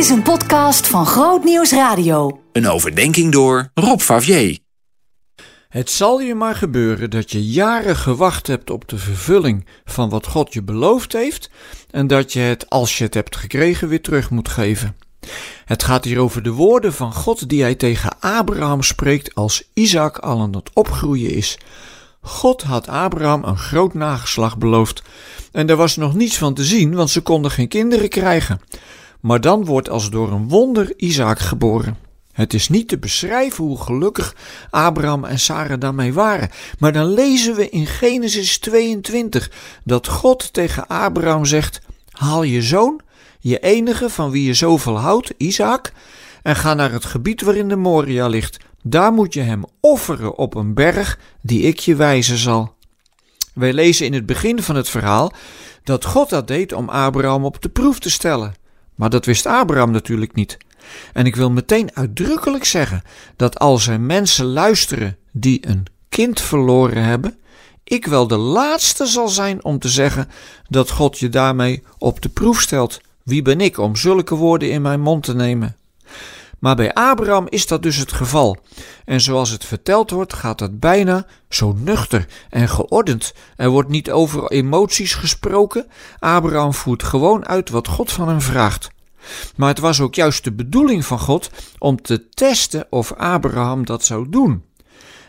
is een podcast van Groot Nieuws Radio. Een overdenking door Rob Favier. Het zal je maar gebeuren dat je jaren gewacht hebt op de vervulling van wat God je beloofd heeft en dat je het, als je het hebt gekregen, weer terug moet geven. Het gaat hier over de woorden van God die hij tegen Abraham spreekt als Isaac al aan het opgroeien is. God had Abraham een groot nageslag beloofd en er was nog niets van te zien, want ze konden geen kinderen krijgen. Maar dan wordt als door een wonder Isaac geboren. Het is niet te beschrijven hoe gelukkig Abraham en Sarah daarmee waren. Maar dan lezen we in Genesis 22 dat God tegen Abraham zegt: Haal je zoon, je enige van wie je zoveel houdt, Isaac, en ga naar het gebied waarin de Moria ligt. Daar moet je hem offeren op een berg die ik je wijzen zal. Wij lezen in het begin van het verhaal dat God dat deed om Abraham op de proef te stellen. Maar dat wist Abraham natuurlijk niet. En ik wil meteen uitdrukkelijk zeggen dat als er mensen luisteren die een kind verloren hebben, ik wel de laatste zal zijn om te zeggen dat God je daarmee op de proef stelt. Wie ben ik om zulke woorden in mijn mond te nemen? Maar bij Abraham is dat dus het geval. En zoals het verteld wordt, gaat dat bijna zo nuchter en geordend. Er wordt niet over emoties gesproken. Abraham voert gewoon uit wat God van hem vraagt. Maar het was ook juist de bedoeling van God om te testen of Abraham dat zou doen.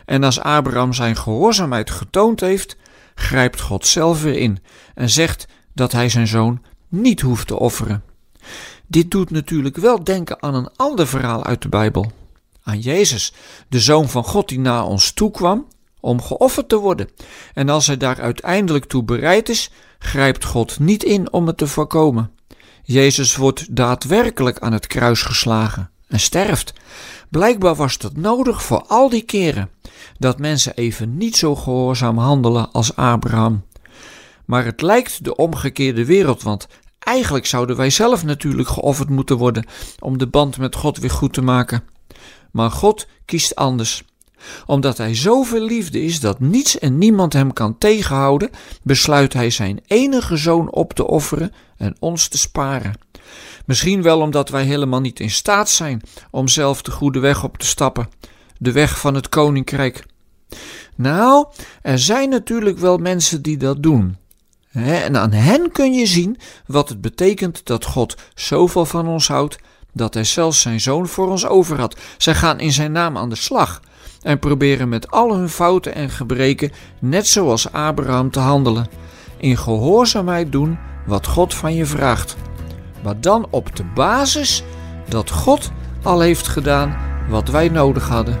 En als Abraham zijn gehoorzaamheid getoond heeft, grijpt God zelf weer in en zegt dat hij zijn zoon niet hoeft te offeren. Dit doet natuurlijk wel denken aan een ander verhaal uit de Bijbel. Aan Jezus, de Zoon van God die naar ons toe kwam om geofferd te worden. En als hij daar uiteindelijk toe bereid is, grijpt God niet in om het te voorkomen. Jezus wordt daadwerkelijk aan het kruis geslagen en sterft. Blijkbaar was dat nodig voor al die keren dat mensen even niet zo gehoorzaam handelen als Abraham. Maar het lijkt de omgekeerde wereld, want eigenlijk zouden wij zelf natuurlijk geofferd moeten worden om de band met God weer goed te maken. Maar God kiest anders omdat hij zoveel liefde is dat niets en niemand hem kan tegenhouden, besluit hij zijn enige zoon op te offeren en ons te sparen. Misschien wel omdat wij helemaal niet in staat zijn om zelf de goede weg op te stappen, de weg van het koninkrijk. Nou, er zijn natuurlijk wel mensen die dat doen. En aan hen kun je zien wat het betekent dat God zoveel van ons houdt, dat hij zelfs zijn zoon voor ons over had. Zij gaan in zijn naam aan de slag en proberen met al hun fouten en gebreken, net zoals Abraham, te handelen. In gehoorzaamheid doen wat God van je vraagt. Maar dan op de basis dat God al heeft gedaan wat wij nodig hadden.